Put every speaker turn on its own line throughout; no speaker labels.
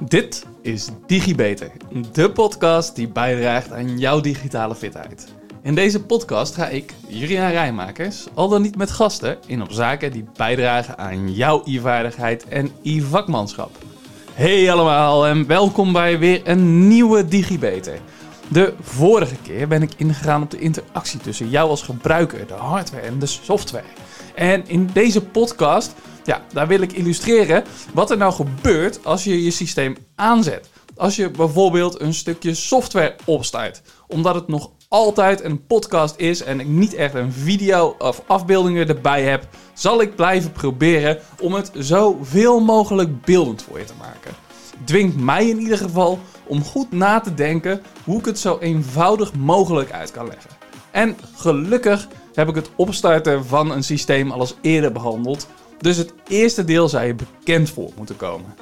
Dit is DigiBeter, de podcast die bijdraagt aan jouw digitale fitheid. In deze podcast ga ik, Julian Rijmakers, al dan niet met gasten, in op zaken die bijdragen aan jouw e-vaardigheid en e-vakmanschap. Hey allemaal en welkom bij weer een nieuwe DigiBeter. De vorige keer ben ik ingegaan op de interactie tussen jou als gebruiker, de hardware en de software. En in deze podcast ja, daar wil ik illustreren wat er nou gebeurt als je je systeem aanzet. Als je bijvoorbeeld een stukje software opstart, omdat het nog altijd een podcast is en ik niet echt een video of afbeeldingen erbij heb, zal ik blijven proberen om het zoveel mogelijk beeldend voor je te maken. Dwingt mij in ieder geval om goed na te denken hoe ik het zo eenvoudig mogelijk uit kan leggen. En gelukkig heb ik het opstarten van een systeem al eens eerder behandeld, dus het eerste deel zou je bekend voor moeten komen.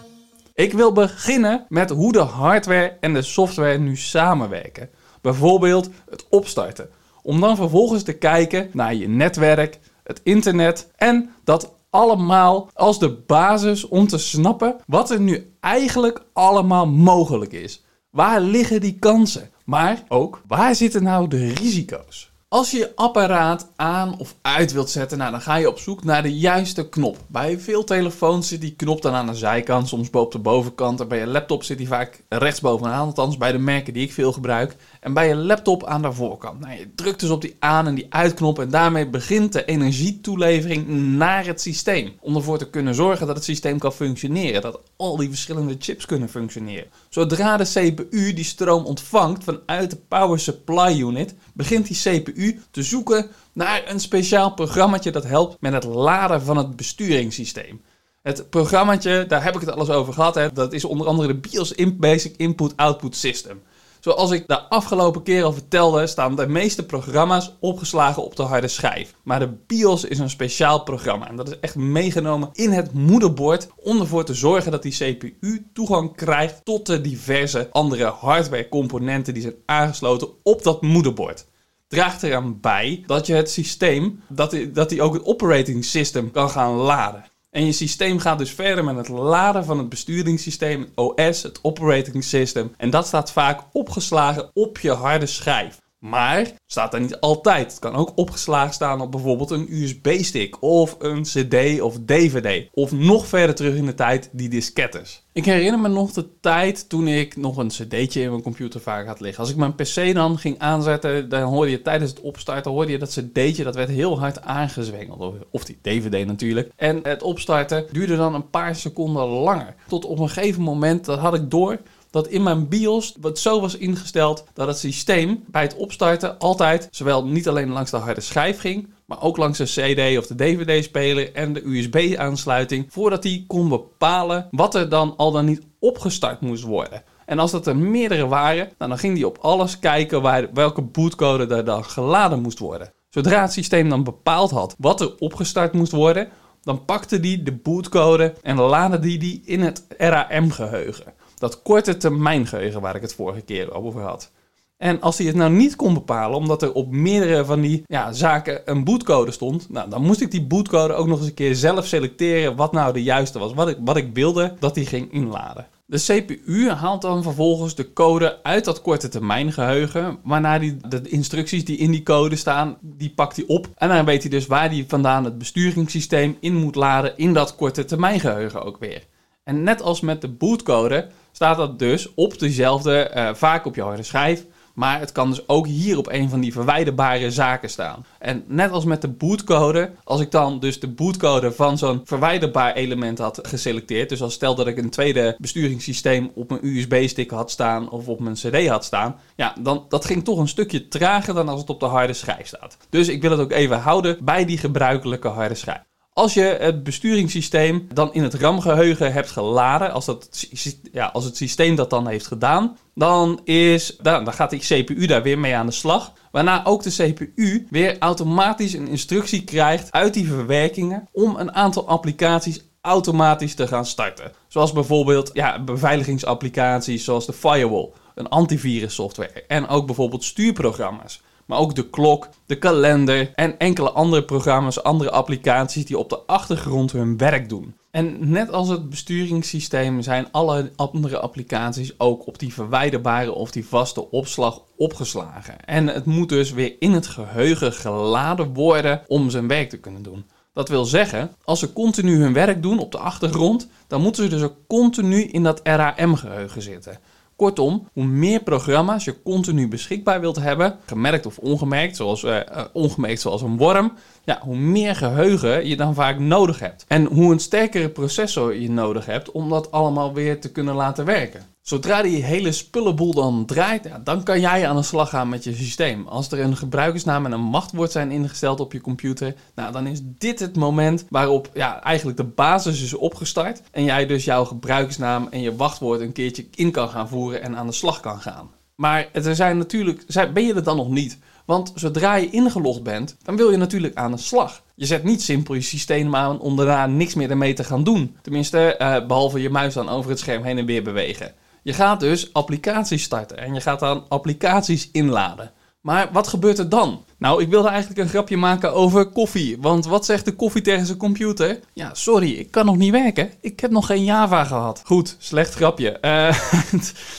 Ik wil beginnen met hoe de hardware en de software nu samenwerken. Bijvoorbeeld het opstarten. Om dan vervolgens te kijken naar je netwerk, het internet en dat allemaal als de basis om te snappen wat er nu eigenlijk allemaal mogelijk is. Waar liggen die kansen? Maar ook waar zitten nou de risico's? Als je je apparaat aan of uit wilt zetten, nou, dan ga je op zoek naar de juiste knop. Bij veel telefoons zit die knop dan aan de zijkant, soms op de bovenkant. En bij je laptop zit die vaak rechtsbovenaan, althans bij de merken die ik veel gebruik. En bij je laptop aan de voorkant. Nou, je drukt dus op die aan- en die uitknop en daarmee begint de energietoelevering naar het systeem. Om ervoor te kunnen zorgen dat het systeem kan functioneren, dat al die verschillende chips kunnen functioneren. Zodra de CPU die stroom ontvangt vanuit de power supply unit, begint die CPU te zoeken naar een speciaal programmaatje dat helpt met het laden van het besturingssysteem. Het programmaatje, daar heb ik het alles over gehad, hè, dat is onder andere de BIOS Basic Input Output System. Zoals ik de afgelopen keer al vertelde, staan de meeste programma's opgeslagen op de harde schijf. Maar de BIOS is een speciaal programma en dat is echt meegenomen in het moederbord om ervoor te zorgen dat die CPU toegang krijgt tot de diverse andere hardware componenten die zijn aangesloten op dat moederbord draagt eraan bij dat je het systeem, dat hij dat ook het operating system kan gaan laden. En je systeem gaat dus verder met het laden van het besturingssysteem, OS, het operating system. En dat staat vaak opgeslagen op je harde schijf. Maar staat er niet altijd. Het kan ook opgeslagen staan op bijvoorbeeld een USB-stick of een CD of DVD. Of nog verder terug in de tijd die diskettes. Ik herinner me nog de tijd toen ik nog een CD'tje in mijn computer vaak had liggen. Als ik mijn PC dan ging aanzetten, dan hoorde je tijdens het opstarten hoorde je dat CD'tje dat werd heel hard aangezwengeld. Of die DVD natuurlijk. En het opstarten duurde dan een paar seconden langer. Tot op een gegeven moment, dat had ik door dat in mijn BIOS wat zo was ingesteld dat het systeem bij het opstarten altijd zowel niet alleen langs de harde schijf ging, maar ook langs de CD of de DVD-speler en de USB-aansluiting, voordat hij kon bepalen wat er dan al dan niet opgestart moest worden. En als dat er meerdere waren, nou, dan ging hij op alles kijken waar, welke bootcode er dan geladen moest worden. Zodra het systeem dan bepaald had wat er opgestart moest worden, dan pakte hij de bootcode en laadde die die in het RAM-geheugen. Dat korte termijn geheugen waar ik het vorige keer over had. En als hij het nou niet kon bepalen, omdat er op meerdere van die ja, zaken een bootcode stond, nou, dan moest ik die bootcode ook nog eens een keer zelf selecteren wat nou de juiste was. Wat ik, wat ik wilde dat hij ging inladen. De CPU haalt dan vervolgens de code uit dat korte termijn geheugen, waarna die de instructies die in die code staan, die pakt hij op. En dan weet hij dus waar hij vandaan het besturingssysteem in moet laden in dat korte termijn geheugen ook weer. En net als met de bootcode staat dat dus op dezelfde, uh, vaak op je harde schijf. Maar het kan dus ook hier op een van die verwijderbare zaken staan. En net als met de bootcode, als ik dan dus de bootcode van zo'n verwijderbaar element had geselecteerd. Dus als stel dat ik een tweede besturingssysteem op mijn USB-stick had staan of op mijn CD had staan. Ja, dan dat ging toch een stukje trager dan als het op de harde schijf staat. Dus ik wil het ook even houden bij die gebruikelijke harde schijf. Als je het besturingssysteem dan in het RAM-geheugen hebt geladen, als, dat, ja, als het systeem dat dan heeft gedaan, dan, is, dan, dan gaat die CPU daar weer mee aan de slag. Waarna ook de CPU weer automatisch een instructie krijgt uit die verwerkingen om een aantal applicaties automatisch te gaan starten. Zoals bijvoorbeeld ja, beveiligingsapplicaties zoals de firewall, een antivirus software en ook bijvoorbeeld stuurprogramma's. Maar ook de klok, de kalender en enkele andere programma's, andere applicaties die op de achtergrond hun werk doen. En net als het besturingssysteem zijn alle andere applicaties ook op die verwijderbare of die vaste opslag opgeslagen. En het moet dus weer in het geheugen geladen worden om zijn werk te kunnen doen. Dat wil zeggen, als ze continu hun werk doen op de achtergrond, dan moeten ze dus ook continu in dat RAM-geheugen zitten. Kortom, hoe meer programma's je continu beschikbaar wilt hebben, gemerkt of ongemerkt, zoals, uh, ongemerkt zoals een worm, ja, hoe meer geheugen je dan vaak nodig hebt. En hoe een sterkere processor je nodig hebt om dat allemaal weer te kunnen laten werken. Zodra die hele spullenboel dan draait, ja, dan kan jij aan de slag gaan met je systeem. Als er een gebruikersnaam en een wachtwoord zijn ingesteld op je computer, nou, dan is dit het moment waarop ja, eigenlijk de basis is opgestart. En jij dus jouw gebruikersnaam en je wachtwoord een keertje in kan gaan voeren en aan de slag kan gaan. Maar er zijn natuurlijk, ben je er dan nog niet? Want zodra je ingelogd bent, dan wil je natuurlijk aan de slag. Je zet niet simpel je systeem aan om daarna niks meer ermee te gaan doen. Tenminste, uh, behalve je muis dan over het scherm heen en weer bewegen. Je gaat dus applicaties starten en je gaat dan applicaties inladen. Maar wat gebeurt er dan? Nou, ik wilde eigenlijk een grapje maken over koffie. Want wat zegt de koffie tegen zijn computer? Ja, sorry, ik kan nog niet werken. Ik heb nog geen Java gehad. Goed, slecht grapje. Uh,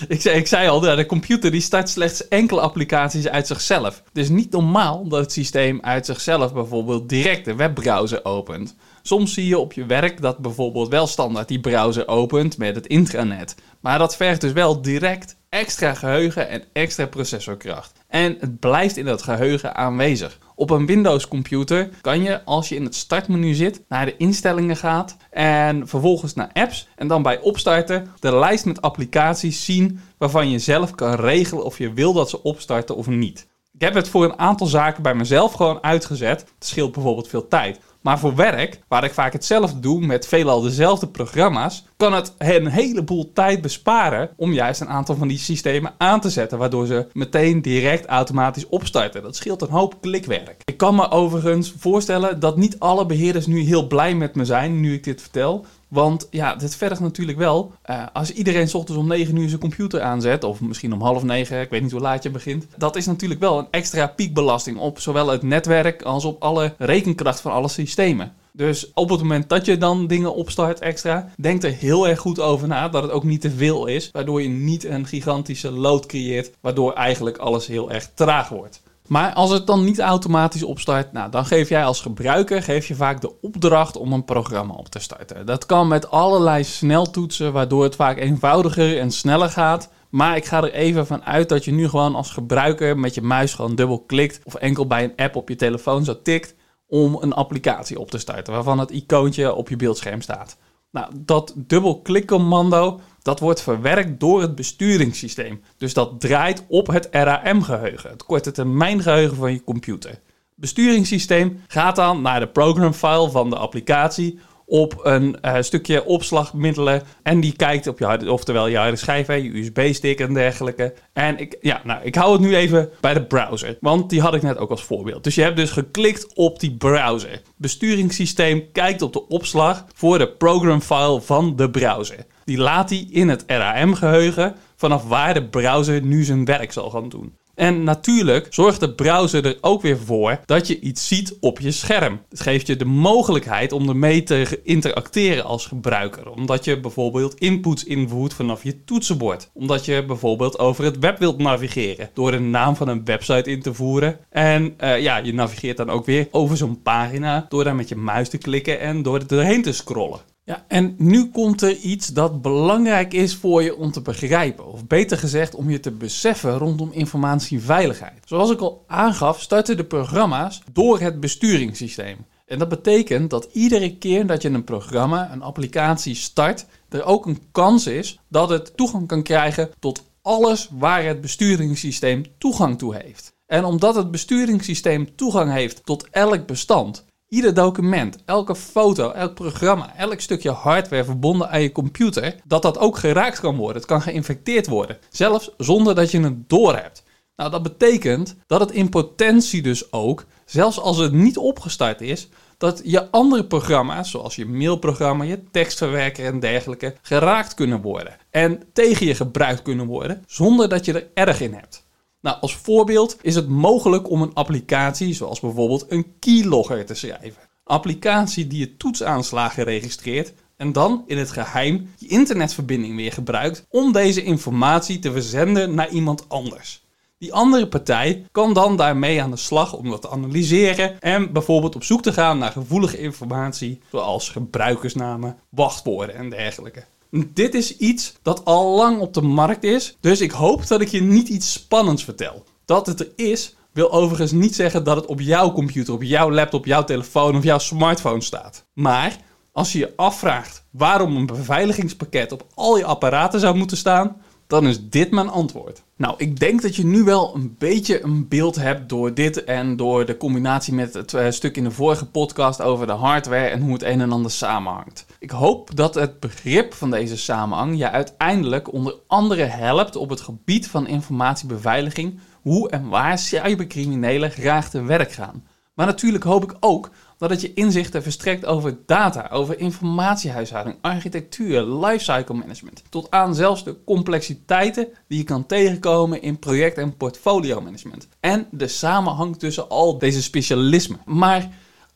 ik, zei, ik zei al, de computer die start slechts enkele applicaties uit zichzelf. Het is niet normaal dat het systeem uit zichzelf bijvoorbeeld direct de webbrowser opent. Soms zie je op je werk dat bijvoorbeeld wel standaard die browser opent met het intranet. Maar dat vergt dus wel direct extra geheugen en extra processorkracht. En het blijft in dat geheugen aanwezig. Op een Windows computer kan je als je in het startmenu zit naar de instellingen gaat en vervolgens naar apps en dan bij opstarten de lijst met applicaties zien waarvan je zelf kan regelen of je wil dat ze opstarten of niet. Ik heb het voor een aantal zaken bij mezelf gewoon uitgezet. Het scheelt bijvoorbeeld veel tijd. Maar voor werk, waar ik vaak hetzelfde doe met veelal dezelfde programma's, kan het een heleboel tijd besparen om juist een aantal van die systemen aan te zetten, waardoor ze meteen direct automatisch opstarten. Dat scheelt een hoop klikwerk. Ik kan me overigens voorstellen dat niet alle beheerders nu heel blij met me zijn nu ik dit vertel. Want ja, dit vergt natuurlijk wel. Uh, als iedereen s ochtends om 9 uur zijn computer aanzet, of misschien om half 9, ik weet niet hoe laat je begint. Dat is natuurlijk wel een extra piekbelasting op zowel het netwerk als op alle rekenkracht van alle systemen. Dus op het moment dat je dan dingen opstart extra, denk er heel erg goed over na dat het ook niet te veel is, waardoor je niet een gigantische load creëert, waardoor eigenlijk alles heel erg traag wordt. Maar als het dan niet automatisch opstart, nou, dan geef jij als gebruiker geef je vaak de opdracht om een programma op te starten. Dat kan met allerlei sneltoetsen, waardoor het vaak eenvoudiger en sneller gaat. Maar ik ga er even van uit dat je nu gewoon als gebruiker met je muis gewoon dubbel klikt of enkel bij een app op je telefoon zo tikt om een applicatie op te starten waarvan het icoontje op je beeldscherm staat. Nou, dat dubbelklikcommando dat wordt verwerkt door het besturingssysteem. Dus dat draait op het RAM-geheugen, het korte termijn geheugen van je computer. Besturingssysteem gaat dan naar de programfile van de applicatie op een uh, stukje opslagmiddelen. En die kijkt op je harde, oftewel je harde schijf, je USB-stick en dergelijke. En ik, ja, nou, ik hou het nu even bij de browser, want die had ik net ook als voorbeeld. Dus je hebt dus geklikt op die browser. Besturingssysteem kijkt op de opslag voor de programfile van de browser. Die laat hij in het RAM-geheugen vanaf waar de browser nu zijn werk zal gaan doen. En natuurlijk zorgt de browser er ook weer voor dat je iets ziet op je scherm. Het geeft je de mogelijkheid om ermee te interacteren als gebruiker. Omdat je bijvoorbeeld inputs invoert vanaf je toetsenbord. Omdat je bijvoorbeeld over het web wilt navigeren. Door de naam van een website in te voeren. En uh, ja, je navigeert dan ook weer over zo'n pagina. Door daar met je muis te klikken en door er doorheen te scrollen. Ja, en nu komt er iets dat belangrijk is voor je om te begrijpen, of beter gezegd om je te beseffen rondom informatieveiligheid. Zoals ik al aangaf, starten de programma's door het besturingssysteem. En dat betekent dat iedere keer dat je een programma, een applicatie start, er ook een kans is dat het toegang kan krijgen tot alles waar het besturingssysteem toegang toe heeft. En omdat het besturingssysteem toegang heeft tot elk bestand, Ieder document, elke foto, elk programma, elk stukje hardware verbonden aan je computer, dat dat ook geraakt kan worden. Het kan geïnfecteerd worden, zelfs zonder dat je het doorhebt. Nou, dat betekent dat het in potentie dus ook, zelfs als het niet opgestart is, dat je andere programma's, zoals je mailprogramma, je tekstverwerker en dergelijke, geraakt kunnen worden. En tegen je gebruikt kunnen worden, zonder dat je er erg in hebt. Nou, als voorbeeld is het mogelijk om een applicatie, zoals bijvoorbeeld een keylogger, te schrijven. Een applicatie die je toetsaanslagen registreert en dan in het geheim je internetverbinding weer gebruikt om deze informatie te verzenden naar iemand anders. Die andere partij kan dan daarmee aan de slag om dat te analyseren en bijvoorbeeld op zoek te gaan naar gevoelige informatie zoals gebruikersnamen, wachtwoorden en dergelijke. Dit is iets dat al lang op de markt is, dus ik hoop dat ik je niet iets spannends vertel. Dat het er is, wil overigens niet zeggen dat het op jouw computer, op jouw laptop, jouw telefoon of jouw smartphone staat. Maar als je je afvraagt waarom een beveiligingspakket op al je apparaten zou moeten staan, dan is dit mijn antwoord. Nou, ik denk dat je nu wel een beetje een beeld hebt door dit en door de combinatie met het uh, stuk in de vorige podcast over de hardware en hoe het een en ander samenhangt. Ik hoop dat het begrip van deze samenhang je uiteindelijk onder andere helpt op het gebied van informatiebeveiliging, hoe en waar cybercriminelen graag te werk gaan. Maar natuurlijk hoop ik ook dat het je inzichten verstrekt over data, over informatiehuishouding, architectuur, lifecycle management. Tot aan zelfs de complexiteiten die je kan tegenkomen in project- en portfolio management. En de samenhang tussen al deze specialismen. Maar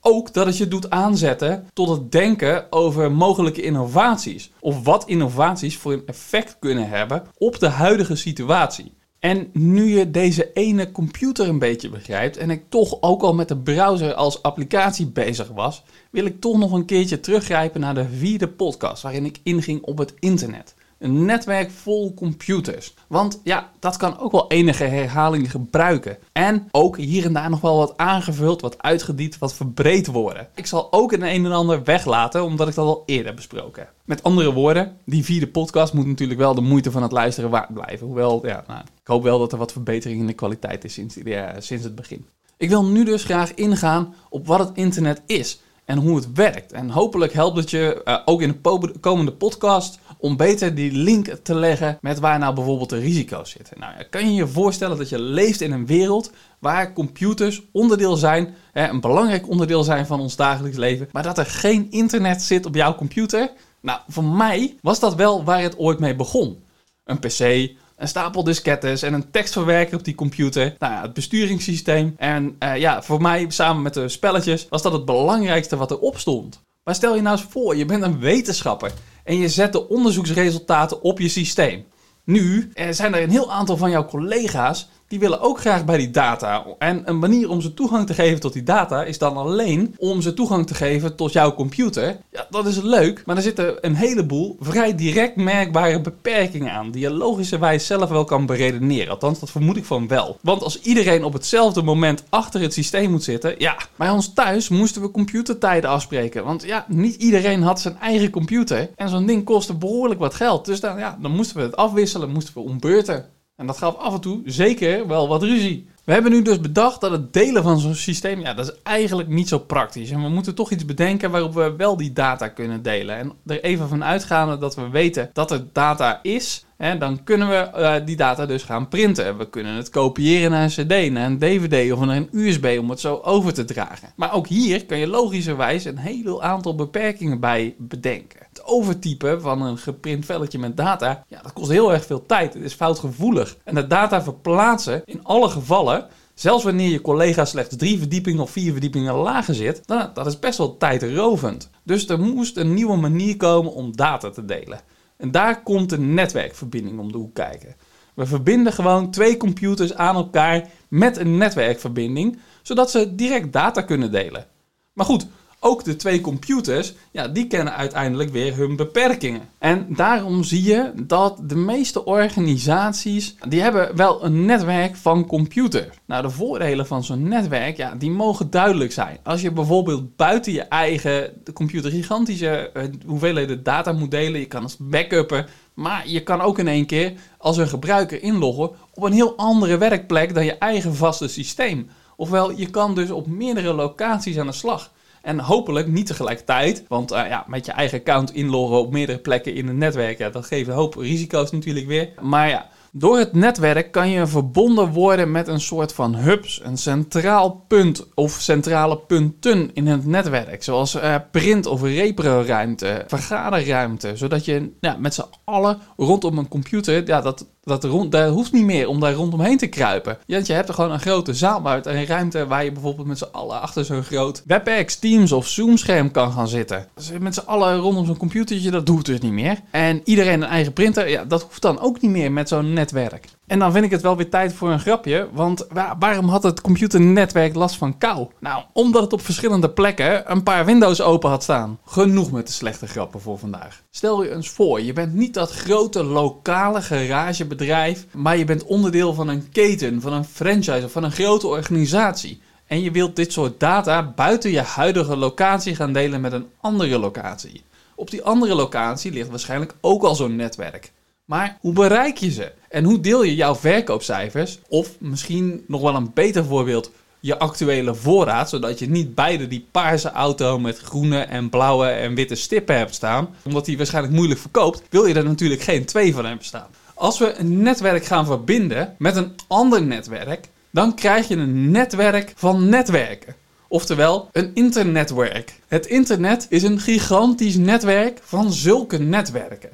ook dat het je doet aanzetten tot het denken over mogelijke innovaties. Of wat innovaties voor een effect kunnen hebben op de huidige situatie. En nu je deze ene computer een beetje begrijpt en ik toch ook al met de browser als applicatie bezig was, wil ik toch nog een keertje teruggrijpen naar de vierde podcast waarin ik inging op het internet. Een netwerk vol computers. Want ja, dat kan ook wel enige herhaling gebruiken. En ook hier en daar nog wel wat aangevuld, wat uitgediept, wat verbreed worden. Ik zal ook een een en ander weglaten, omdat ik dat al eerder besproken. Met andere woorden, die vierde podcast moet natuurlijk wel de moeite van het luisteren waard blijven. Hoewel, ja, nou, ik hoop wel dat er wat verbetering in de kwaliteit is sinds, sinds het begin. Ik wil nu dus graag ingaan op wat het internet is en hoe het werkt. En hopelijk helpt het je uh, ook in de komende podcast om beter die link te leggen met waar nou bijvoorbeeld de risico's zitten. Nou, kan je je voorstellen dat je leeft in een wereld waar computers onderdeel zijn, hè, een belangrijk onderdeel zijn van ons dagelijks leven, maar dat er geen internet zit op jouw computer? Nou, voor mij was dat wel waar het ooit mee begon. Een PC, een stapel diskettes en een tekstverwerker op die computer. Nou ja, het besturingssysteem. En uh, ja, voor mij samen met de spelletjes was dat het belangrijkste wat erop stond. Maar stel je nou eens voor, je bent een wetenschapper en je zet de onderzoeksresultaten op je systeem. Nu zijn er een heel aantal van jouw collega's die willen ook graag bij die data. En een manier om ze toegang te geven tot die data is dan alleen om ze toegang te geven tot jouw computer. Ja, dat is leuk, maar er zitten een heleboel vrij direct merkbare beperkingen aan, die je logischerwijs zelf wel kan beredeneren. Althans, dat vermoed ik van wel. Want als iedereen op hetzelfde moment achter het systeem moet zitten, ja, bij ons thuis moesten we computertijden afspreken. Want ja, niet iedereen had zijn eigen computer. En zo'n ding kostte behoorlijk wat geld. Dus dan, ja, dan moesten we het afwisselen, moesten we ombeurten. En dat gaf af en toe zeker wel wat ruzie. We hebben nu dus bedacht dat het delen van zo'n systeem, ja, dat is eigenlijk niet zo praktisch. En we moeten toch iets bedenken waarop we wel die data kunnen delen. En er even van uitgaande dat we weten dat er data is, hè, dan kunnen we uh, die data dus gaan printen. We kunnen het kopiëren naar een cd, naar een dvd of naar een usb om het zo over te dragen. Maar ook hier kan je logischerwijs een heel aantal beperkingen bij bedenken overtypen van een geprint velletje met data, ja, dat kost heel erg veel tijd. Het is foutgevoelig. En de data verplaatsen in alle gevallen, zelfs wanneer je collega slechts drie verdiepingen of vier verdiepingen lager zit, dan, dat is best wel tijdrovend. Dus er moest een nieuwe manier komen om data te delen. En daar komt een netwerkverbinding om de hoek kijken. We verbinden gewoon twee computers aan elkaar met een netwerkverbinding, zodat ze direct data kunnen delen. Maar goed, ook de twee computers, ja, die kennen uiteindelijk weer hun beperkingen. En daarom zie je dat de meeste organisaties, die hebben wel een netwerk van computers. Nou, de voordelen van zo'n netwerk, ja, die mogen duidelijk zijn. Als je bijvoorbeeld buiten je eigen computer gigantische uh, hoeveelheden data moet delen, je kan het backuppen, maar je kan ook in één keer als een gebruiker inloggen op een heel andere werkplek dan je eigen vaste systeem. Ofwel, je kan dus op meerdere locaties aan de slag. En hopelijk niet tegelijkertijd. Want uh, ja, met je eigen account inloggen op meerdere plekken in een netwerk, ja, dat geeft een hoop risico's natuurlijk weer. Maar ja, door het netwerk kan je verbonden worden met een soort van hubs, een centraal punt of centrale punten in het netwerk. Zoals uh, print- of repro-ruimte, vergaderruimte. Zodat je ja, met z'n allen rondom een computer, ja, dat Dat rond, daar hoeft niet meer om daar rondomheen te kruipen. Ja, je hebt er gewoon een grote zaal buiten, een ruimte waar je bijvoorbeeld met z'n allen achter zo'n groot WebEx, Teams of Zoom scherm kan gaan zitten. Dus met z'n allen rondom zo'n computertje, dat doet dus niet meer. En iedereen een eigen printer, ja, dat hoeft dan ook niet meer met zo'n netwerk. En dan vind ik het wel weer tijd voor een grapje, want waarom had het computernetwerk last van kou? Nou, omdat het op verschillende plekken een paar Windows open had staan. Genoeg met de slechte grappen voor vandaag. Stel je eens voor, je bent niet dat grote lokale garagebedrijf, maar je bent onderdeel van een keten, van een franchise of van een grote organisatie. En je wilt dit soort data buiten je huidige locatie gaan delen met een andere locatie. Op die andere locatie ligt waarschijnlijk ook al zo'n netwerk. Maar hoe bereik je ze? En hoe deel je jouw verkoopcijfers? Of misschien nog wel een beter voorbeeld, je actuele voorraad, zodat je niet beide die paarse auto met groene en blauwe en witte stippen hebt staan, omdat die waarschijnlijk moeilijk verkoopt, wil je er natuurlijk geen twee van hebben staan. Als we een netwerk gaan verbinden met een ander netwerk, dan krijg je een netwerk van netwerken. Oftewel, een internetwerk. Het internet is een gigantisch netwerk van zulke netwerken.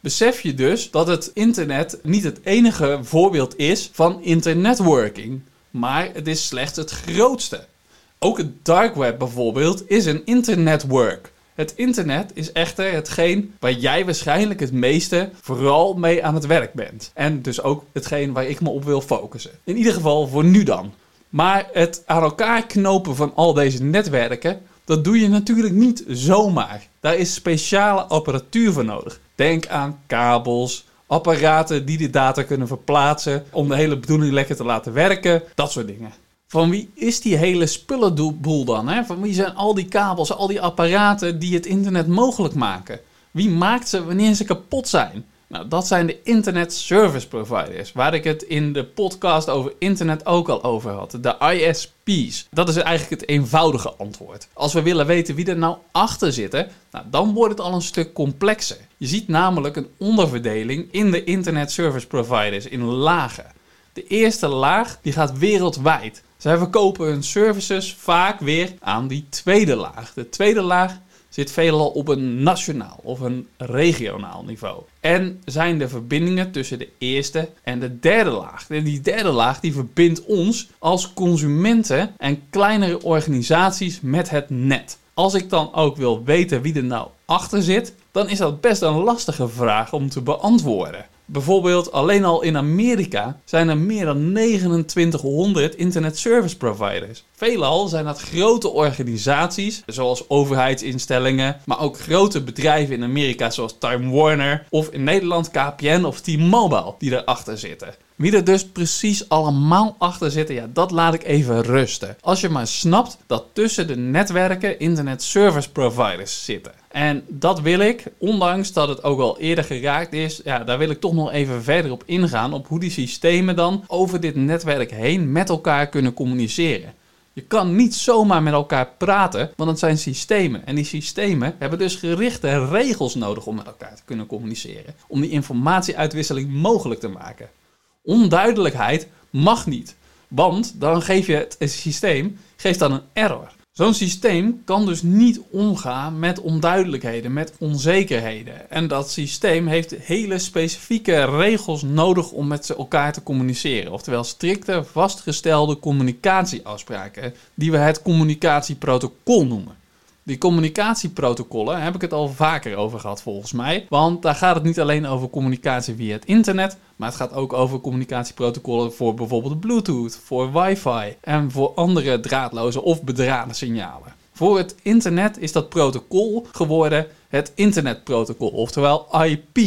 Besef je dus dat het internet niet het enige voorbeeld is van internetworking, maar het is slechts het grootste. Ook het dark web bijvoorbeeld is een internetwork. Het internet is echter hetgeen waar jij waarschijnlijk het meeste vooral mee aan het werk bent. En dus ook hetgeen waar ik me op wil focussen. In ieder geval voor nu dan. Maar het aan elkaar knopen van al deze netwerken, dat doe je natuurlijk niet zomaar. Daar is speciale apparatuur voor nodig. Denk aan kabels, apparaten die de data kunnen verplaatsen om de hele bedoeling lekker te laten werken, dat soort dingen. Van wie is die hele spullenboel dan? Hè? Van wie zijn al die kabels, al die apparaten die het internet mogelijk maken? Wie maakt ze wanneer ze kapot zijn? Nou, dat zijn de Internet Service Providers, waar ik het in de podcast over internet ook al over had. De ISP's. Dat is eigenlijk het eenvoudige antwoord. Als we willen weten wie er nou achter zitten, nou, dan wordt het al een stuk complexer. Je ziet namelijk een onderverdeling in de Internet Service Providers in lagen. De eerste laag die gaat wereldwijd. Zij verkopen hun services vaak weer aan die tweede laag. De tweede laag zit veelal op een nationaal of een regionaal niveau. En zijn de verbindingen tussen de eerste en de derde laag. En die derde laag die verbindt ons als consumenten en kleinere organisaties met het net. Als ik dan ook wil weten wie er nou achter zit, dan is dat best een lastige vraag om te beantwoorden. Bijvoorbeeld alleen al in Amerika zijn er meer dan 2900 internet service providers. Veelal zijn dat grote organisaties, zoals overheidsinstellingen, maar ook grote bedrijven in Amerika zoals Time Warner of in Nederland KPN of T-Mobile die erachter zitten. Wie er dus precies allemaal achter zitten, ja, dat laat ik even rusten. Als je maar snapt dat tussen de netwerken internet service providers zitten. En dat wil ik, ondanks dat het ook al eerder geraakt is, ja, daar wil ik toch nog even verder op ingaan. Op hoe die systemen dan over dit netwerk heen met elkaar kunnen communiceren. Je kan niet zomaar met elkaar praten, want het zijn systemen. En die systemen hebben dus gerichte regels nodig om met elkaar te kunnen communiceren. Om die informatieuitwisseling mogelijk te maken. Onduidelijkheid mag niet. Want dan geef je het, systeem geeft dan een error. Zo'n systeem kan dus niet omgaan met onduidelijkheden, met onzekerheden. En dat systeem heeft hele specifieke regels nodig om met elkaar te communiceren. Oftewel strikte, vastgestelde communicatieafspraken, die we het communicatieprotocol noemen. Die communicatieprotocollen heb ik het al vaker over gehad volgens mij. Want daar gaat het niet alleen over communicatie via het internet, maar het gaat ook over communicatieprotocollen voor bijvoorbeeld Bluetooth, voor wifi en voor andere draadloze of bedraden signalen. Voor het internet is dat protocol geworden het internetprotocol, oftewel IP.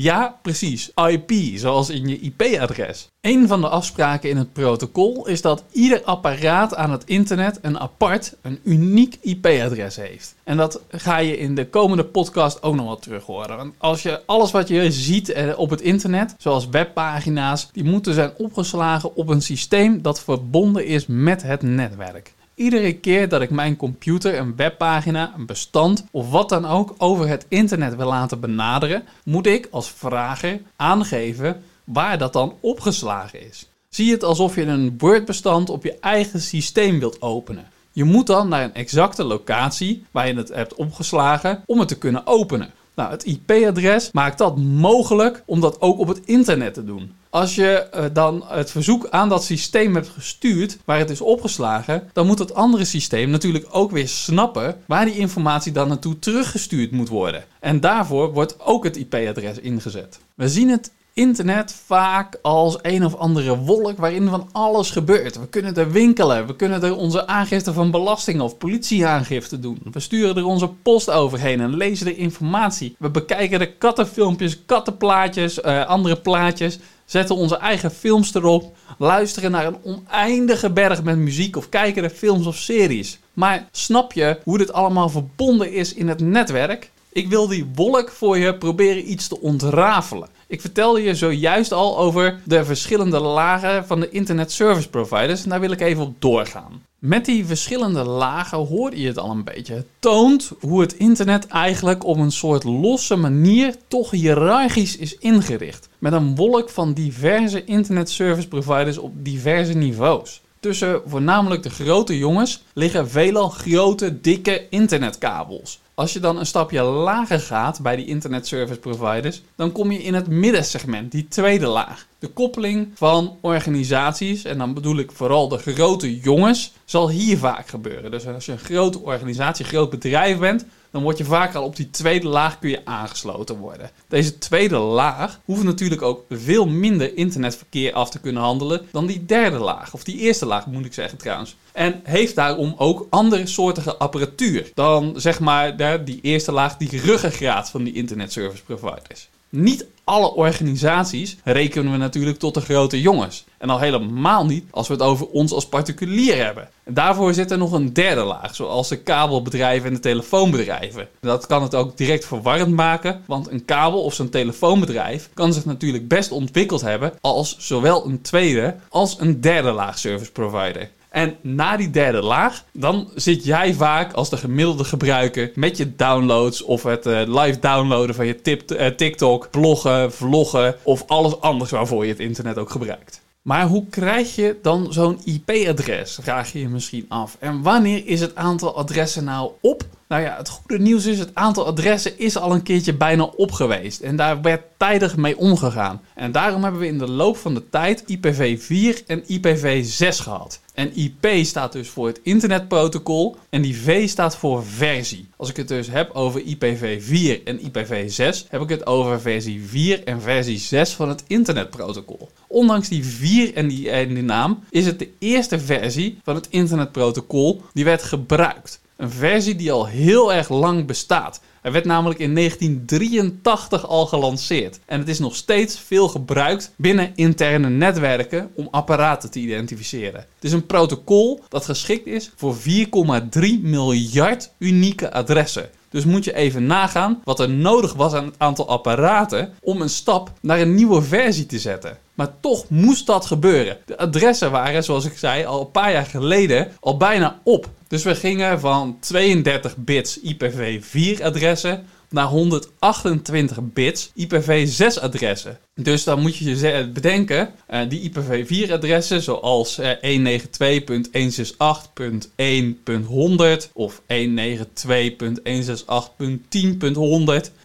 Ja, precies, IP, zoals in je IP-adres. Een van de afspraken in het protocol is dat ieder apparaat aan het internet een apart, een uniek IP-adres heeft. En dat ga je in de komende podcast ook nog wel terug horen. Want als je alles wat je ziet eh, op het internet, zoals webpagina's, die moeten zijn opgeslagen op een systeem dat verbonden is met het netwerk. Iedere keer dat ik mijn computer, een webpagina, een bestand of wat dan ook over het internet wil laten benaderen, moet ik als vrager aangeven waar dat dan opgeslagen is. Zie het alsof je een Word-bestand op je eigen systeem wilt openen. Je moet dan naar een exacte locatie waar je het hebt opgeslagen om het te kunnen openen. Nou, het IP-adres maakt dat mogelijk om dat ook op het internet te doen. Als je eh, dan het verzoek aan dat systeem hebt gestuurd, waar het is opgeslagen, dan moet het andere systeem natuurlijk ook weer snappen waar die informatie dan naartoe teruggestuurd moet worden. En daarvoor wordt ook het IP-adres ingezet. We zien het internet vaak als een of andere wolk waarin van alles gebeurt. We kunnen er winkelen, we kunnen er onze aangifte van belasting of politieaangifte doen. We sturen er onze post overheen en lezen er informatie. We bekijken de kattenfilmpjes, kattenplaatjes, uh, andere plaatjes zetten onze eigen films erop, luisteren naar een oneindige berg met muziek of kijken naar films of series. Maar snap je hoe dit allemaal verbonden is in het netwerk? Ik wil die wolk voor je proberen iets te ontrafelen. Ik vertelde je zojuist al over de verschillende lagen van de internet service providers en daar wil ik even op doorgaan. Met die verschillende lagen hoorde je het al een beetje. Het toont hoe het internet eigenlijk op een soort losse manier toch hiërarchisch is ingericht. Met een wolk van diverse internet service providers op diverse niveaus. Tussen voornamelijk de grote jongens liggen veelal grote, dikke internetkabels. Als je dan een stapje lager gaat bij die internet service providers, dan kom je in het middensegment, die tweede laag. De koppeling van organisaties, en dan bedoel ik vooral de grote jongens, zal hier vaak gebeuren. Dus als je een grote organisatie, groot bedrijf bent, dan word je vaak al op die tweede laag kun je aangesloten worden. Deze tweede laag hoeft natuurlijk ook veel minder internetverkeer af te kunnen handelen dan die derde laag. Of die eerste laag moet ik zeggen trouwens. En heeft daarom ook andere soortige apparatuur dan zeg maar die eerste laag, die ruggengraat van die internet service providers. Niet alle organisaties rekenen we natuurlijk tot de grote jongens. En al helemaal niet als we het over ons als particulier hebben. En daarvoor zit er nog een derde laag, zoals de kabelbedrijven en de telefoonbedrijven. Dat kan het ook direct verwarrend maken, want een kabel of zo'n telefoonbedrijf kan zich natuurlijk best ontwikkeld hebben als zowel een tweede als een derde laag service provider. En na die derde laag, dan zit jij vaak als de gemiddelde gebruiker met je downloads of het uh, live downloaden van je uh, TikTok, bloggen, vloggen of alles anders waarvoor je het internet ook gebruikt. Maar hoe krijg je dan zo'n IP-adres? Vraag je je misschien af. En wanneer is het aantal adressen nou op? Nou ja, het goede nieuws is, het aantal adressen is al een keertje bijna op geweest. En daar werd tijdig mee omgegaan. En daarom hebben we in de loop van de tijd IPv4 en IPv6 gehad. En IP staat dus voor het internetprotocol en die V staat voor versie. Als ik het dus heb over IPv4 en IPv6, heb ik het over versie 4 en versie 6 van het internetprotocol. Ondanks die 4 en die, en die naam is het de eerste versie van het internetprotocol die werd gebruikt. Een versie die al heel erg lang bestaat. Hij werd namelijk in 1983 al gelanceerd. En het is nog steeds veel gebruikt binnen interne netwerken om apparaten te identificeren. Het is een protocol dat geschikt is voor 4,3 miljard unieke adressen. Dus moet je even nagaan wat er nodig was aan het aantal apparaten om een stap naar een nieuwe versie te zetten. Maar toch moest dat gebeuren. De adressen waren, zoals ik zei, al een paar jaar geleden al bijna op. Dus we gingen van 32 bits IPv4 adressen naar 128 bits IPv6 adressen. Dus dan moet je je bedenken, uh, die IPv4-adressen zoals uh, 192.168.1.100 of 192.168.10.100.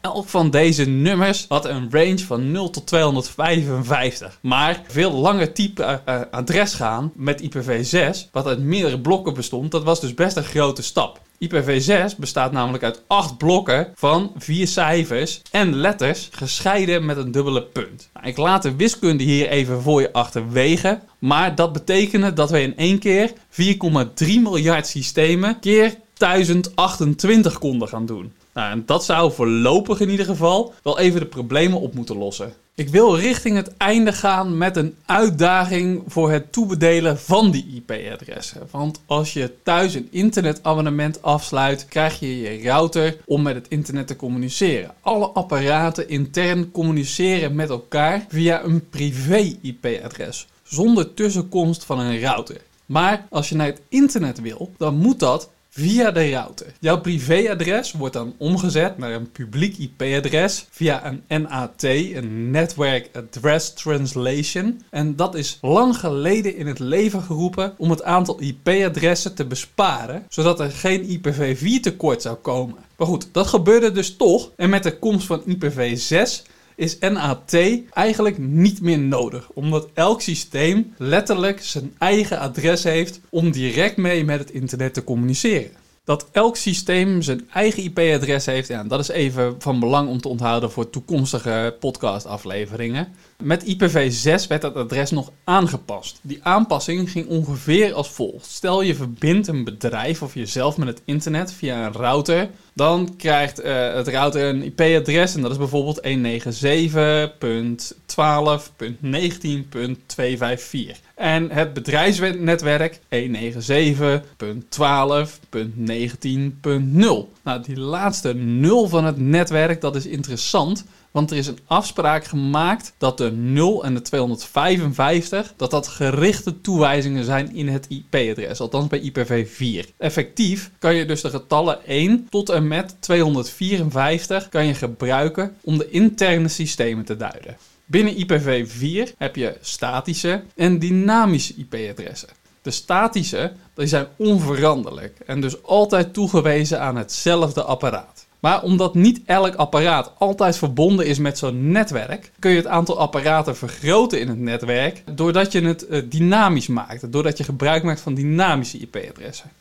Elk van deze nummers had een range van 0 tot 255. Maar veel langer type uh, adres gaan met IPv6, wat uit meerdere blokken bestond, dat was dus best een grote stap. IPv6 bestaat namelijk uit 8 blokken van 4 cijfers en letters gescheiden met een dubbele punt. Nou, ik laat de wiskunde hier even voor je achterwege, maar dat betekende dat we in één keer 4,3 miljard systemen keer 1028 konden gaan doen. Nou, en dat zou voorlopig in ieder geval wel even de problemen op moeten lossen. Ik wil richting het einde gaan met een uitdaging voor het toebedelen van die IP-adressen. Want als je thuis een internetabonnement afsluit, krijg je je router om met het internet te communiceren. Alle apparaten intern communiceren met elkaar via een privé-IP-adres, zonder tussenkomst van een router. Maar als je naar het internet wil, dan moet dat via de router. Jouw privéadres wordt dan omgezet naar een publiek IP-adres via een NAT, een Network Address Translation. En dat is lang geleden in het leven geroepen om het aantal IP-adressen te besparen, zodat er geen IPv4 tekort zou komen. Maar goed, dat gebeurde dus toch. En met de komst van IPv6 is NAT eigenlijk niet meer nodig, omdat elk systeem letterlijk zijn eigen adres heeft om direct mee met het internet te communiceren. Dat elk systeem zijn eigen IP-adres heeft, ja, dat is even van belang om te onthouden voor toekomstige podcastafleveringen. Met IPv6 werd dat adres nog aangepast. Die aanpassing ging ongeveer als volgt. Stel je verbindt een bedrijf of jezelf met het internet via een router. Dan krijgt uh, het router een IP-adres en dat is bijvoorbeeld 197.12.19.254. En het bedrijfsnetwerk 197.12.19.0. Nou, die laatste 0 van het netwerk, dat is interessant. Want er is een afspraak gemaakt dat de 0 en de 255, dat dat gerichte toewijzingen zijn in het IP-adres. Althans bij IPv4. Effectief kan je dus de getallen 1 tot en met 254 kan je gebruiken om de interne systemen te duiden. Binnen IPv4 heb je statische en dynamische IP-adressen. De statische die zijn onveranderlijk en dus altijd toegewezen aan hetzelfde apparaat. Maar omdat niet elk apparaat altijd verbonden is met zo'n netwerk, kun je het aantal apparaten vergroten in het netwerk doordat je het uh, dynamisch maakt, doordat je gebruik maakt van dynamische IP-adressen.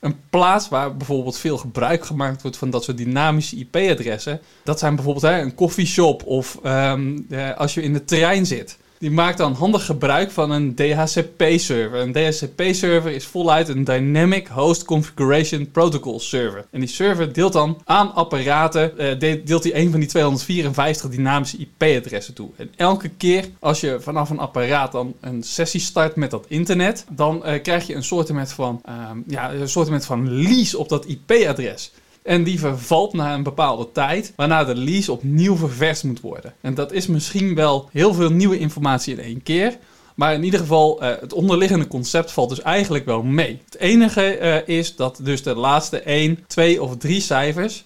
Een plaats waar bijvoorbeeld veel gebruik gemaakt wordt van dat soort dynamische IP-adressen, dat zijn bijvoorbeeld hè, een koffieshop of um, uh, als je in de trein zit. Die maakt dan handig gebruik van een DHCP-server. Een DHCP-server is voluit een Dynamic Host Configuration Protocol server. En die server deelt dan aan apparaten, uh, deelt hij een van die 254 dynamische IP-adressen toe. En elke keer als je vanaf een apparaat dan een sessie start met dat internet, dan uh, krijg je een soort van, um, ja, een van lease op dat IP-adres. En die vervalt na een bepaalde tijd, waarna de lease opnieuw ververst moet worden. En dat is misschien wel heel veel nieuwe informatie in één keer. Maar in ieder geval, uh, het onderliggende concept valt dus eigenlijk wel mee. Het enige uh, is dat dus de laatste 1, 2 of 3 cijfers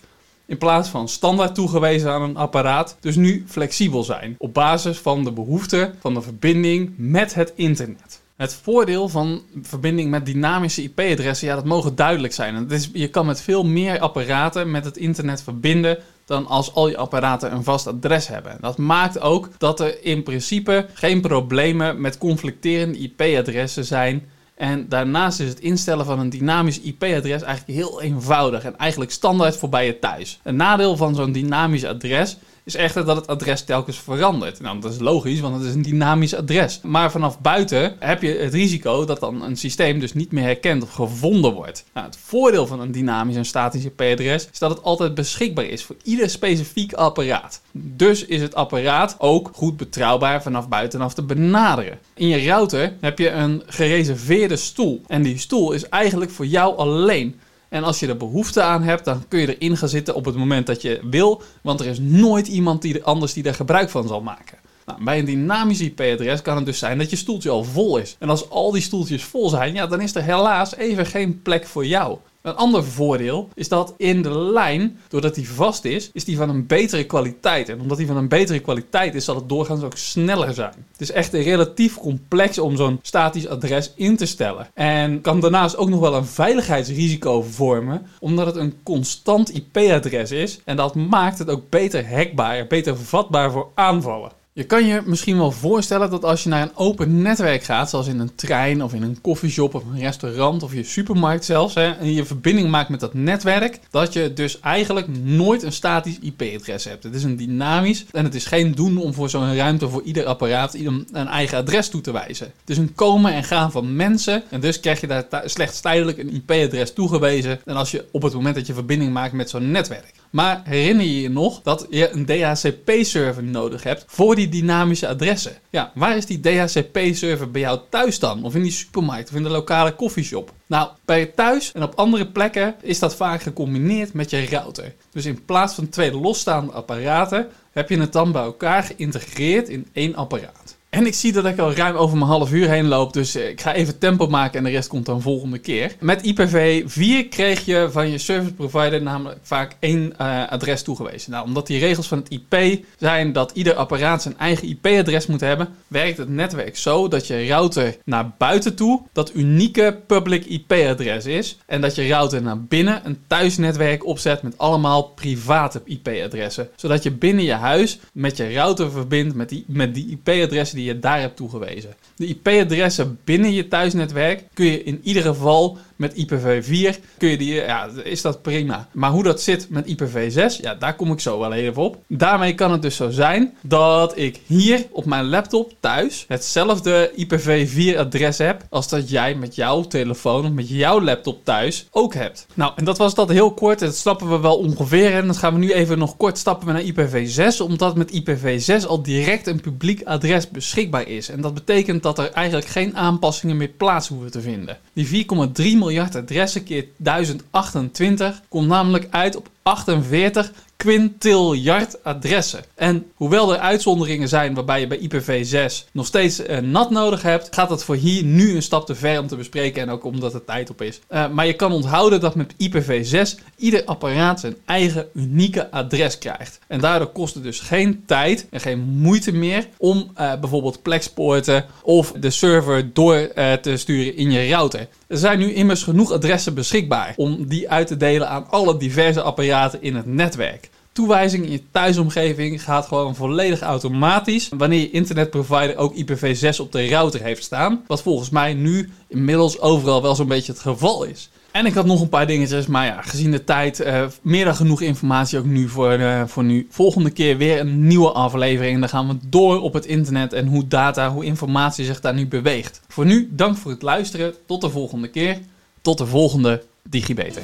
in plaats van standaard toegewezen aan een apparaat, dus nu flexibel zijn. Op basis van de behoeften van de verbinding met het internet. Het voordeel van verbinding met dynamische IP-adressen, ja, dat mogen duidelijk zijn. Is, je kan met veel meer apparaten met het internet verbinden dan als al je apparaten een vast adres hebben. Dat maakt ook dat er in principe geen problemen met conflicterende IP-adressen zijn. En daarnaast is het instellen van een dynamisch IP-adres eigenlijk heel eenvoudig en eigenlijk standaard voor bij je thuis. Een nadeel van zo'n dynamisch adres is echter dat het adres telkens verandert. Nou, dat is logisch, want het is een dynamisch adres. Maar vanaf buiten heb je het risico dat dan een systeem dus niet meer herkend of gevonden wordt. Nou, het voordeel van een dynamisch en statisch IP-adres is dat het altijd beschikbaar is voor ieder specifiek apparaat. Dus is het apparaat ook goed betrouwbaar vanaf buitenaf te benaderen. In je router heb je een gereserveerde stoel. En die stoel is eigenlijk voor jou alleen. En als je er behoefte aan hebt, dan kun je erin gaan zitten op het moment dat je wil. Want er is nooit iemand die er anders die er gebruik van zal maken. Nou, bij een dynamisch IP-adres kan het dus zijn dat je stoeltje al vol is. En als al die stoeltjes vol zijn, ja, dan is er helaas even geen plek voor jou. Een ander voordeel is dat in de lijn, doordat die vast is, is die van een betere kwaliteit. En omdat die van een betere kwaliteit is, zal het doorgaans ook sneller zijn. Het is echt relatief complex om zo'n statisch adres in te stellen. En kan daarnaast ook nog wel een veiligheidsrisico vormen, omdat het een constant IP-adres is. En dat maakt het ook beter hackbaar, beter vatbaar voor aanvallen. Je kan je misschien wel voorstellen dat als je naar een open netwerk gaat, zoals in een trein of in een koffieshop of een restaurant of je supermarkt zelfs, hè, en je verbinding maakt met dat netwerk, dat je dus eigenlijk nooit een statisch IP-adres hebt. Het is een dynamisch en het is geen doen om voor zo'n ruimte voor ieder apparaat een eigen adres toe te wijzen. Het is een komen en gaan van mensen en dus krijg je daar slechts tijdelijk een IP-adres toegewezen en als je op het moment dat je verbinding maakt met zo'n netwerk. Maar herinner je je nog dat je een DHCP-server nodig hebt voor die dynamische adressen? Ja, waar is die DHCP-server bij jou thuis dan? Of in die supermarkt of in de lokale koffieshop? Nou, bij je thuis en op andere plekken is dat vaak gecombineerd met je router. Dus in plaats van twee losstaande apparaten heb je het dan bij elkaar geïntegreerd in één apparaat. En ik zie dat ik al ruim over mijn half uur heen loop, dus eh, ik ga even tempo maken en de rest komt dan volgende keer. Met IPv4 kreeg je van je service provider namelijk vaak één uh, adres toegewezen. Nou, omdat die regels van het IP zijn dat ieder apparaat zijn eigen IP-adres moet hebben, werkt het netwerk zo dat je router naar buiten toe dat unieke public IP-adres is. En dat je router naar binnen een thuisnetwerk opzet met allemaal private IP-adressen. Zodat je binnen je huis met je router verbindt met die, met die IP-adressen je daar hebt toegewezen. De IP-adressen binnen je thuisnetwerk kun je in ieder geval met IPv4 kun je die, ja, is dat prima. Maar hoe dat zit met IPv6, ja, daar kom ik zo wel even op. Daarmee kan het dus zo zijn dat ik hier op mijn laptop thuis hetzelfde IPv4-adres heb als dat jij met jouw telefoon of met jouw laptop thuis ook hebt. Nou, en dat was dat heel kort. Dat snappen we wel ongeveer. En dan gaan we nu even nog kort stappen naar IPv6, omdat met IPv6 al direct een publiek adres beschikbaar is. En dat betekent dat er eigenlijk geen aanpassingen meer plaats hoeven te vinden. Die 4,3 miljard adressen keer 1028 komt namelijk uit op 48 quintiljard adressen. En hoewel er uitzonderingen zijn waarbij je bij IPv6 nog steeds uh, NAT nodig hebt, gaat het voor hier nu een stap te ver om te bespreken en ook omdat er tijd op is. Uh, maar je kan onthouden dat met IPv6 ieder apparaat zijn eigen unieke adres krijgt. En daardoor kost het dus geen tijd en geen moeite meer om uh, bijvoorbeeld plexpoorten of de server door te sturen in je router. Er zijn nu immers genoeg adressen beschikbaar om die uit te delen aan alle diverse apparaten in het netwerk toewijzing in je thuisomgeving gaat gewoon volledig automatisch wanneer je internetprovider ook IPv6 op de router heeft staan. Wat volgens mij nu inmiddels overal wel zo'n beetje het geval is. En ik had nog een paar dingetjes, maar ja, gezien de tijd, uh, meer dan genoeg informatie ook nu voor, uh, voor nu. Volgende keer weer een nieuwe aflevering. Dan gaan we door op het internet en hoe data, hoe informatie zich daar nu beweegt. Voor nu, dank voor het luisteren. Tot de volgende keer. Tot de volgende DigiBeter.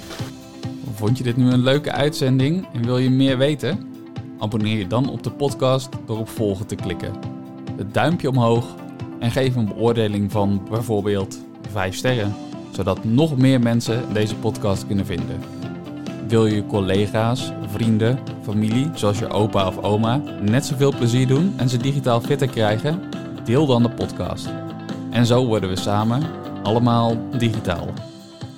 Vond je dit nu een leuke uitzending en wil je meer weten? Abonneer je dan op de podcast door op volgen te klikken. Het duimpje omhoog en geef een beoordeling van bijvoorbeeld 5 sterren, zodat nog meer mensen deze podcast kunnen vinden. Wil je je collega's, vrienden, familie, zoals je opa of oma, net zoveel plezier doen en ze digitaal fitter krijgen? Deel dan de podcast. En zo worden we samen allemaal digitaal.